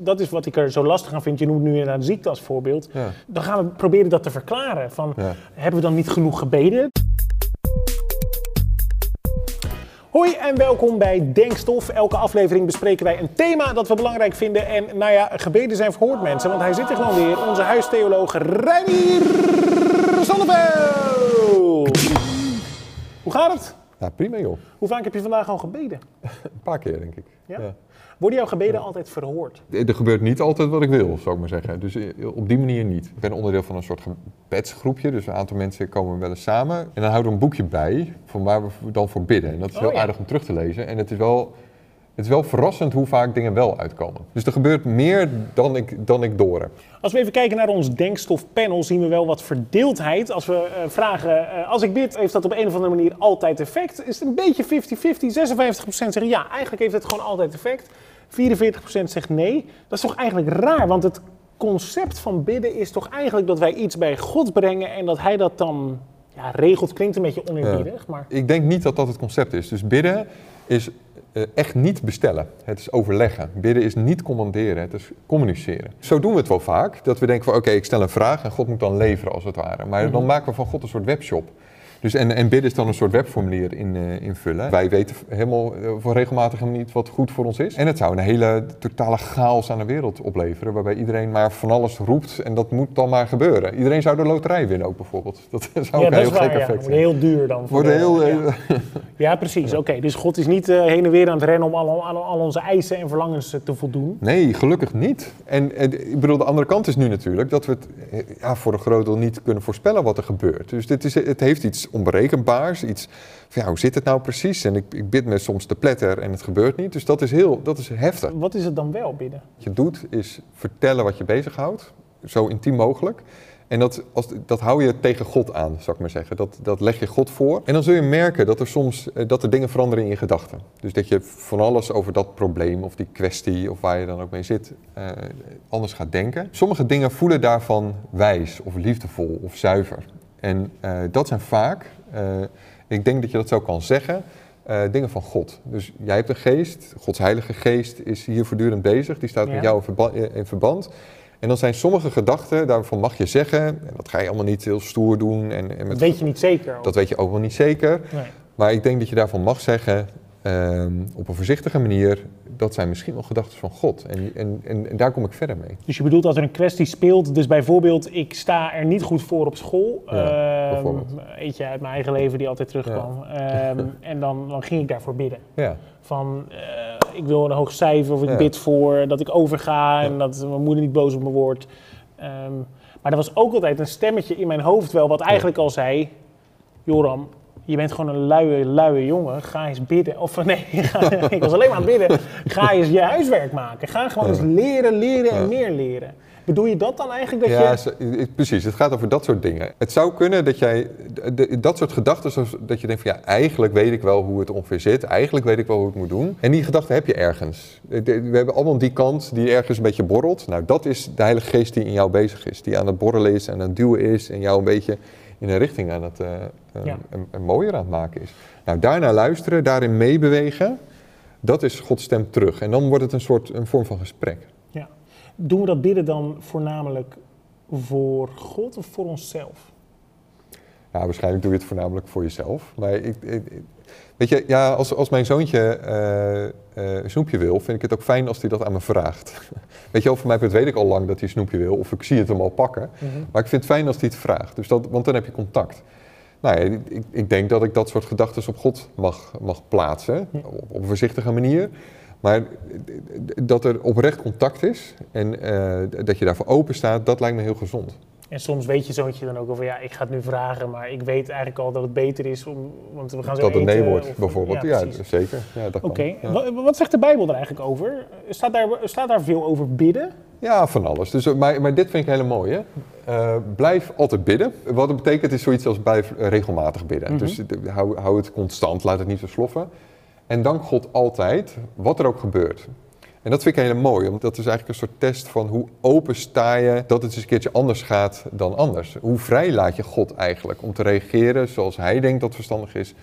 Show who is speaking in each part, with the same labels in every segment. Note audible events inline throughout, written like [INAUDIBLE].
Speaker 1: Dat is wat ik er zo lastig aan vind. Je noemt nu inderdaad ziekte als voorbeeld.
Speaker 2: Ja.
Speaker 1: Dan gaan we proberen dat te verklaren. Van,
Speaker 2: Ja.
Speaker 1: Hebben we dan niet genoeg gebeden? Hoi en welkom bij Denkstof. Elke aflevering bespreken wij een thema dat we belangrijk vinden. En nou ja, gebeden zijn verhoord mensen, want hij zit er gewoon weer. Onze huistheoloog Reinier Zonneveld. Hoe gaat het?
Speaker 2: Ja, prima joh.
Speaker 1: Hoe vaak heb je vandaag al gebeden? [LAUGHS]
Speaker 2: Een paar keer denk ik.
Speaker 1: Ja? Worden jouw gebeden altijd verhoord?
Speaker 2: Er gebeurt niet altijd wat ik wil, zou ik maar zeggen. Dus eh, op die manier niet. Ik ben onderdeel van een soort gebedsgroepje. Dus een aantal mensen komen wel eens samen. En dan houden we een boekje bij van waar we dan voor bidden. En dat is
Speaker 1: Oh,
Speaker 2: heel
Speaker 1: ja.
Speaker 2: aardig om terug te lezen. En het is wel... Het is wel verrassend hoe vaak dingen wel uitkomen. Dus er gebeurt meer dan ik, dan ik door heb.
Speaker 1: Als we even kijken naar ons denkstofpanel, zien we wel wat verdeeldheid. Als we eh, vragen, eh, als ik bid, heeft dat op een of andere manier altijd effect? Is het een beetje 50-50? 56% zeggen ja, eigenlijk heeft het gewoon altijd effect. 44% zegt nee. Dat is toch eigenlijk raar, want het concept van bidden is toch eigenlijk dat wij iets bij God brengen en dat Hij dat dan ja, regelt. Klinkt een beetje oneerbiedig, maar
Speaker 2: Ik denk niet dat dat het concept is. Dus bidden is echt niet bestellen. Het is overleggen. Bidden is niet commanderen, het is communiceren. Zo doen we het wel vaak. Dat we denken van oké, ik stel een vraag en God moet dan leveren als het ware. Maar dan maken we van God een soort webshop. Dus en, en bidden is dan een soort webformulier in, eh, invullen. Wij weten helemaal eh, voor regelmatig helemaal niet wat goed voor ons is. En het zou een hele totale chaos aan de wereld opleveren. Waarbij iedereen maar van alles roept en dat moet dan maar gebeuren. Iedereen zou de loterij winnen ook bijvoorbeeld. [LAUGHS] Dat zou
Speaker 1: ja,
Speaker 2: ook een heel gek
Speaker 1: Ja.
Speaker 2: effect
Speaker 1: Wordt
Speaker 2: zijn.
Speaker 1: heel duur dan. voor
Speaker 2: heel,
Speaker 1: ja.
Speaker 2: eh, [LAUGHS]
Speaker 1: Ja, precies. Oké, dus God is niet heen en weer aan het rennen om al, al, al onze eisen en verlangens te voldoen.
Speaker 2: Nee, gelukkig niet. En, ik bedoel, de andere kant is nu natuurlijk dat we het ja, voor een groot deel niet kunnen voorspellen wat er gebeurt. Dus dit is, het heeft iets onberekenbaars, iets van ja, hoe zit het nou precies? En ik, ik bid me soms te pletter en het gebeurt niet. Dus dat is heel, dat is heftig.
Speaker 1: Wat is het dan wel bidden?
Speaker 2: Wat je doet is vertellen wat je bezighoudt, zo intiem mogelijk. En dat, als, dat hou je tegen God aan, zou ik maar zeggen. Dat, dat leg je God voor. En dan zul je merken dat er soms eh, dat er dingen veranderen in je gedachten. Dus dat je van alles over dat probleem of die kwestie of waar je dan ook mee zit, eh, anders gaat denken. Sommige dingen voelen daarvan wijs of liefdevol of zuiver. En eh, dat zijn vaak, eh, ik denk dat je dat zo kan zeggen, eh, dingen van God. Dus jij hebt een geest, Gods heilige geest is hier voortdurend bezig, die staat
Speaker 1: Ja.
Speaker 2: met jou in verba- in verband. En dan zijn sommige gedachten, daarvan mag je zeggen, en dat ga je allemaal niet heel stoer doen. En, en
Speaker 1: Dat
Speaker 2: met,
Speaker 1: weet je niet zeker. ook.
Speaker 2: dat weet je ook wel niet zeker.
Speaker 1: Nee.
Speaker 2: Maar ik denk dat je daarvan mag zeggen, ehm, op een voorzichtige manier, dat zijn misschien wel gedachten van God. En, en, en, en daar kom ik verder mee.
Speaker 1: Dus je bedoelt als er een kwestie speelt, dus bijvoorbeeld ik sta er niet goed voor op school.
Speaker 2: Ja, bijvoorbeeld.
Speaker 1: eentje uit mijn eigen leven die altijd terugkwam. Ehm, en dan, dan ging ik daarvoor bidden.
Speaker 2: Ja,
Speaker 1: Van eh, ik wil een hoog cijfer of ik bid voor dat ik overga en dat mijn moeder niet boos op me wordt. Maar er was ook altijd een stemmetje in mijn hoofd wel wat eigenlijk al zei... Joram, je bent gewoon een luie, luie jongen. Ga eens bidden. Of [LAUGHS] nee, [LAUGHS] ga- ik was alleen maar aan het bidden. Ga eens je huiswerk maken. Ga gewoon eens leren, leren en meer leren. Bedoel je dat dan eigenlijk? Dat
Speaker 2: ja
Speaker 1: je...
Speaker 2: precies. Het gaat over dat soort dingen. Het zou kunnen dat jij dat soort gedachten, dat je denkt van ja, eigenlijk weet ik wel hoe het ongeveer zit. Eigenlijk weet ik wel hoe ik het moet doen. En die gedachten heb je ergens. We hebben allemaal die kant die ergens een beetje borrelt. Nou, dat is de Heilige Geest die in jou bezig is. Die aan het borrelen is en aan het duwen is en jou een beetje in een richting aan het eh, eh,
Speaker 1: Ja.
Speaker 2: een, een mooier aan het maken is. Nou, daarnaar luisteren, daarin meebewegen, dat is Gods stem terug. En dan wordt het een soort een vorm van gesprek.
Speaker 1: Ja. Doen we dat bidden dan voornamelijk voor God of voor onszelf?
Speaker 2: Ja, waarschijnlijk doe je het voornamelijk voor jezelf. Maar ik, ik- ik- weet je, ja, als, als mijn zoontje eh, een snoepje wil, vind ik het ook fijn als hij dat aan me vraagt. [LAUGHS] Weet je wel, voor mij weet ik al lang dat hij een snoepje wil, of ik zie het hem al pakken. Maar ik vind het fijn als hij het vraagt, dus dat, want dan heb je contact. Nou ja, ik, ik denk dat ik dat soort gedachten op God mag, mag plaatsen, op een voorzichtige manier. Maar dat er oprecht contact is en eh, dat je daarvoor open staat, dat lijkt me heel gezond.
Speaker 1: En soms weet je zoontje dan ook wel van ja, ik ga het nu vragen, maar ik weet eigenlijk al dat het beter is om, want we gaan zo
Speaker 2: Dat het nee
Speaker 1: eten,
Speaker 2: wordt, bijvoorbeeld.
Speaker 1: Ja,
Speaker 2: Ja, zeker. Ja, dat kan.
Speaker 1: Oké,
Speaker 2: Ja.
Speaker 1: Wa- wat zegt de Bijbel er eigenlijk over? Staat daar, staat daar veel over bidden?
Speaker 2: Ja, van alles. Dus, eh, maar, maar dit vind ik heel mooi. Hè? Eh, blijf altijd bidden. Wat het betekent is zoiets als blijf regelmatig bidden.
Speaker 1: Mhm.
Speaker 2: Dus eh, hou, hou het constant, laat het niet versloffen. En dank God altijd, wat er ook gebeurt. En dat vind ik heel mooi, want dat is eigenlijk een soort test van hoe open sta je dat het eens een keertje anders gaat dan anders. Hoe vrij laat je God eigenlijk om te reageren zoals hij denkt dat verstandig is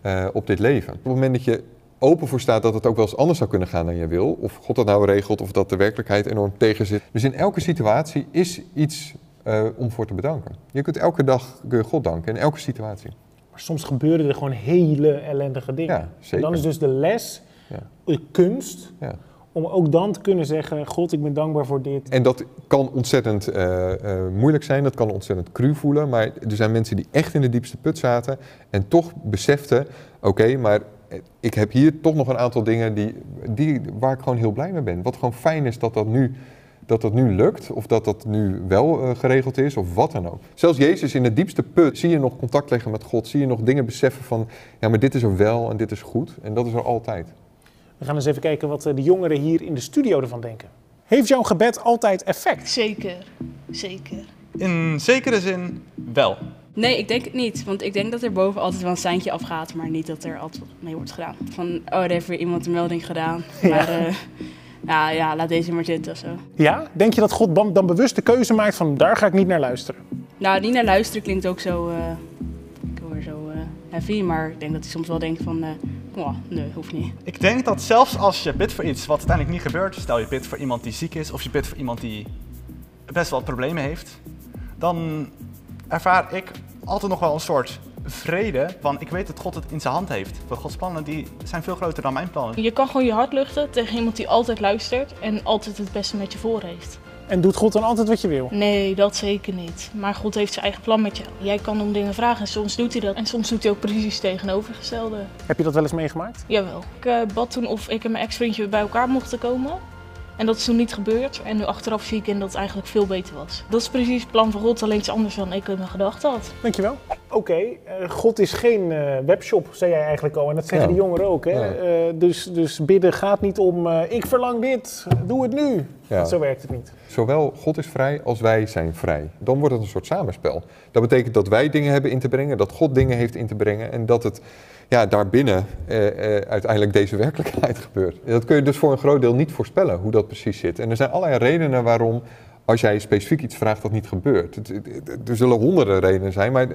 Speaker 2: eh, op dit leven. Op het moment dat je open voor staat dat het ook wel eens anders zou kunnen gaan dan je wil. Of God dat nou regelt of dat de werkelijkheid enorm tegen zit. Dus in elke situatie is iets uh, om voor te bedanken. Je kunt elke dag kun je God danken, in elke situatie.
Speaker 1: Maar soms gebeuren er gewoon hele ellendige dingen.
Speaker 2: Ja, zeker.
Speaker 1: En dan is dus de les,
Speaker 2: Ja.
Speaker 1: de kunst,
Speaker 2: Ja.
Speaker 1: Om ook dan te kunnen zeggen... God, ik ben dankbaar voor dit.
Speaker 2: En dat kan ontzettend eh, eh, moeilijk zijn, dat kan ontzettend cru voelen. Maar er zijn mensen die echt in de diepste put zaten en toch beseften: oké, maar ik heb hier toch nog een aantal dingen die, die, waar ik gewoon heel blij mee ben. Wat gewoon fijn is dat dat nu, dat dat nu lukt, of dat dat nu wel eh, geregeld is, of wat dan ook. Zelfs Jezus in de diepste put zie je nog contact leggen met God, zie je nog dingen beseffen van: ja, maar dit is er wel en dit is goed. En dat is er altijd.
Speaker 1: We gaan eens even kijken wat eh, de jongeren hier in de studio ervan denken. Heeft jouw gebed altijd effect?
Speaker 3: Zeker, zeker.
Speaker 4: In zekere zin wel.
Speaker 3: Nee, ik denk het niet. Want ik denk dat er boven altijd wel een seintje afgaat, maar niet dat er altijd wat mee wordt gedaan. Van, oh, er heeft weer iemand een melding gedaan. [LAUGHS] Maar eh, ja, ja, laat deze maar zitten of zo.
Speaker 1: Ja? Denk je dat God dan, bewust de keuze maakt van daar ga ik niet naar luisteren?
Speaker 3: Nou, niet naar luisteren klinkt ook zo, eh, ik hoor zo eh, heavy, maar ik denk dat hij soms wel denkt van, eh oh, nee, hoeft niet.
Speaker 4: Ik denk dat zelfs als je bidt voor iets wat uiteindelijk niet gebeurt, stel je bidt voor iemand die ziek is of je bidt voor iemand die best wel problemen heeft, dan ervaar ik altijd nog wel een soort vrede van ik weet dat God het in zijn hand heeft. Want Gods plannen die zijn veel groter dan mijn plannen.
Speaker 5: Je kan gewoon je hart luchten tegen iemand die altijd luistert en altijd het beste met je voor heeft.
Speaker 1: En doet God dan altijd wat je wil?
Speaker 5: Nee, dat zeker niet. Maar God heeft zijn eigen plan met je. Jij kan om dingen vragen en soms doet hij dat. En soms doet hij ook precies het tegenovergestelde.
Speaker 1: Heb je dat wel eens meegemaakt?
Speaker 5: Jawel. Ik eh, bad toen of ik en mijn ex-vriendje bij elkaar mochten komen. En dat is toen niet gebeurd. En nu achteraf zie ik in dat het eigenlijk veel beter was. Dat is precies het plan van God, alleen iets anders dan ik in mijn gedachten had.
Speaker 1: Dankjewel. Oké, eh, God is geen eh, webshop, zei jij eigenlijk al. En dat zeggen
Speaker 2: Ja.
Speaker 1: de jongeren ook. Hè?
Speaker 2: Ja.
Speaker 1: Eh, dus, dus bidden gaat niet om ik verlang dit, doe het nu.
Speaker 2: Ja.
Speaker 1: Zo werkt het niet.
Speaker 2: Zowel God is vrij als wij zijn vrij. Dan wordt het een soort samenspel. Dat betekent dat wij dingen hebben in te brengen, dat God dingen heeft in te brengen en dat het ja, daarbinnen eh, eh, uiteindelijk deze [LAUGHS] werkelijkheid gebeurt. Dat kun je dus voor een groot deel niet voorspellen hoe dat precies zit. En er zijn allerlei redenen waarom als jij specifiek iets vraagt dat niet gebeurt. Er zullen honderden redenen zijn, maar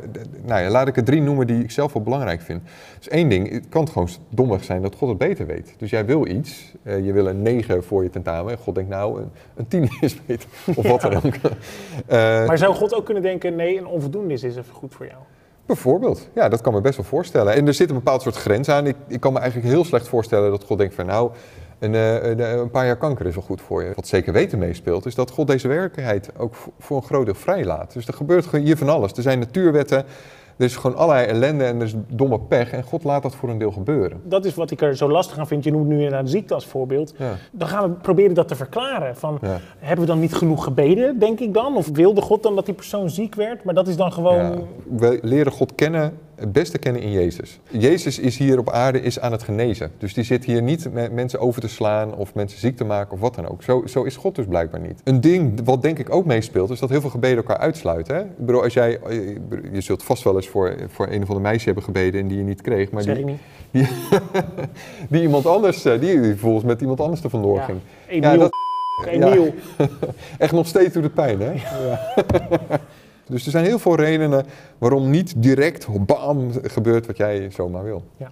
Speaker 2: nou ja, laat ik er drie noemen die ik zelf wel belangrijk vind. Dus één ding, het kan gewoon dommig zijn dat God het beter weet. Dus jij wil iets, eh, je wil een 9 voor je tentamen. En God denkt nou, een, een 10 [LAUGHS] is beter. Of wat dan ook. [LAUGHS] Eh,
Speaker 1: Maar zou God ook kunnen denken, nee, een onvoldoende is even goed voor jou?
Speaker 2: Bijvoorbeeld, ja, dat kan me best wel voorstellen. En er zit een bepaald soort grens aan. Ik, ik kan me eigenlijk heel slecht voorstellen dat God denkt van nou, een, eh, een, eh, een paar jaar kanker is wel goed voor je. Wat zeker weten meespeelt, is dat God deze werkelijkheid ook voor- een groot deel vrijlaat. Dus er gebeurt hier van alles. Er zijn natuurwetten, er is gewoon allerlei ellende en er is domme pech. En God laat dat voor een deel gebeuren.
Speaker 1: Dat is wat ik er zo lastig aan vind. Je noemt nu inderdaad de ziekte als voorbeeld.
Speaker 2: Ja.
Speaker 1: Dan gaan we proberen dat te verklaren. Van,
Speaker 2: Ja.
Speaker 1: Hebben we dan niet genoeg gebeden, denk ik dan? Of wilde God dan dat die persoon ziek werd? Maar dat is dan gewoon...
Speaker 2: Ja, we leren God kennen, het beste kennen in Jezus. Jezus is hier op aarde is aan het genezen. Dus die zit hier niet met mensen over te slaan of mensen ziek te maken of wat dan ook. Zo, zo is God dus blijkbaar niet. Een ding wat denk ik ook meespeelt, is dat heel veel gebeden elkaar uitsluiten. Hè? Ik bedoel, als jij, je zult vast wel eens voor, voor een of andere meisje hebben gebeden en die je niet kreeg. Maar
Speaker 1: zeg
Speaker 2: die,
Speaker 1: ik niet.
Speaker 2: die, [LAUGHS] die iemand anders, eh, die vervolgens met iemand anders er vandoor
Speaker 1: Ja.
Speaker 2: ging.
Speaker 1: Emiel.
Speaker 2: Ja, dat-
Speaker 1: Emiel. [LAUGHS]
Speaker 2: Echt nog steeds doet het pijn, hè? [LAUGHS] dus er zijn heel veel redenen waarom niet direct, bam, gebeurt wat jij zomaar wil.
Speaker 1: Ja,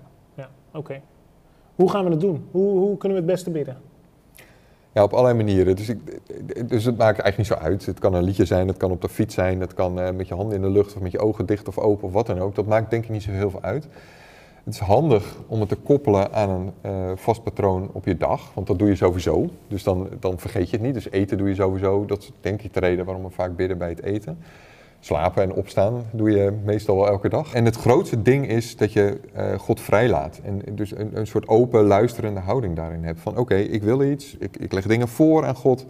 Speaker 1: oké. Hoe gaan we het doen? Hoe, hoe kunnen we het beste bidden?
Speaker 2: Ja, op allerlei manieren. Dus, ik, dus het maakt eigenlijk niet zo uit. Het kan een liedje zijn, het kan op de fiets zijn, het kan eh, met je handen in de lucht of met je ogen dicht of open of wat dan ook. Dat maakt denk ik niet zo heel veel uit. Het is handig om het te koppelen aan een eh, vast patroon op je dag, want dat doe je sowieso. Dus dan, dan vergeet je het niet. Dus eten doe je sowieso. Dat is denk ik de reden waarom we vaak bidden bij het eten. Slapen en opstaan doe je meestal wel elke dag. En het grootste ding is dat je eh, God vrijlaat. En dus een, een soort open, luisterende houding daarin hebt. Van oké, ik wil iets, ik, ik leg dingen voor aan God.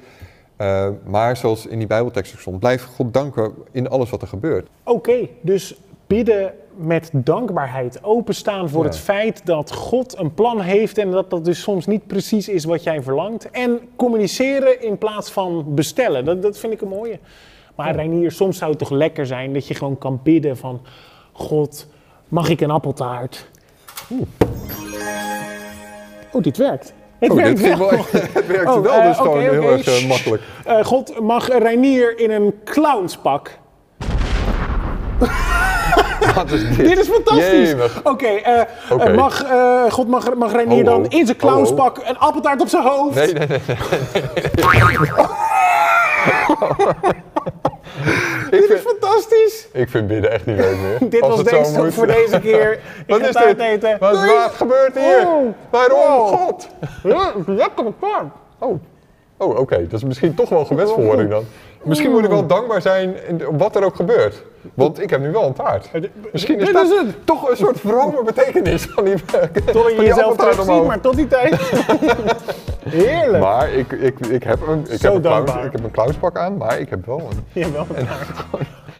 Speaker 2: Eh, maar zoals in die Bijbeltekst ook stond, blijf God danken in alles wat er gebeurt.
Speaker 1: Oké, dus bidden met dankbaarheid. Openstaan voor
Speaker 2: Ja.
Speaker 1: het feit dat God een plan heeft en dat dat dus soms niet precies is wat jij verlangt. En communiceren in plaats van bestellen. Dat, dat vind ik een mooie. Maar Reinier, soms zou het toch lekker zijn dat je gewoon kan bidden van... God, mag ik een appeltaart? Oh, dit werkt. Het
Speaker 2: Oh,
Speaker 1: werkt
Speaker 2: dit
Speaker 1: wel. [LAUGHS]
Speaker 2: het werkt
Speaker 1: Oh,
Speaker 2: wel
Speaker 1: eh,
Speaker 2: dus gewoon
Speaker 1: oké,
Speaker 2: heel erg eh, makkelijk.
Speaker 1: Eh, God, mag Reinier in een clownspak? [LAUGHS]
Speaker 2: Wat is dit?
Speaker 1: Dit is fantastisch. Oké, eh, eh, mag, eh, God mag, mag Reinier dan in zijn clownspak een appeltaart op zijn hoofd?
Speaker 2: Nee, nee, nee. [LAUGHS] [LAUGHS]
Speaker 1: Dit is fantastisch.
Speaker 2: ik vind bidden echt niet leuk meer. [LAUGHS]
Speaker 1: Dit
Speaker 2: Als
Speaker 1: was Denkstop
Speaker 2: moet.
Speaker 1: voor deze [LAUGHS] keer. Ik
Speaker 2: Wat is dit?
Speaker 1: eten.
Speaker 2: Wat, wat gebeurt hier?
Speaker 1: Oh.
Speaker 2: Waarom?
Speaker 1: Oh.
Speaker 2: God.
Speaker 1: Ja, lekkere taart.
Speaker 2: Oh, oh oké. Dat is misschien toch wel gewetsverhoring dan. Misschien moet ik wel dankbaar zijn wat er ook gebeurt. Want ik heb nu wel een taart. Misschien is dat
Speaker 1: is het.
Speaker 2: toch een soort vrome betekenis van die,
Speaker 1: Totdat je jezelf terugziet, maar tot die tijd. [LAUGHS] Heerlijk.
Speaker 2: Maar ik, ik, ik, heb een, ik
Speaker 1: Zo
Speaker 2: heb een, ik heb een clownspak aan, maar ik heb wel een...
Speaker 1: Jawel, een taart.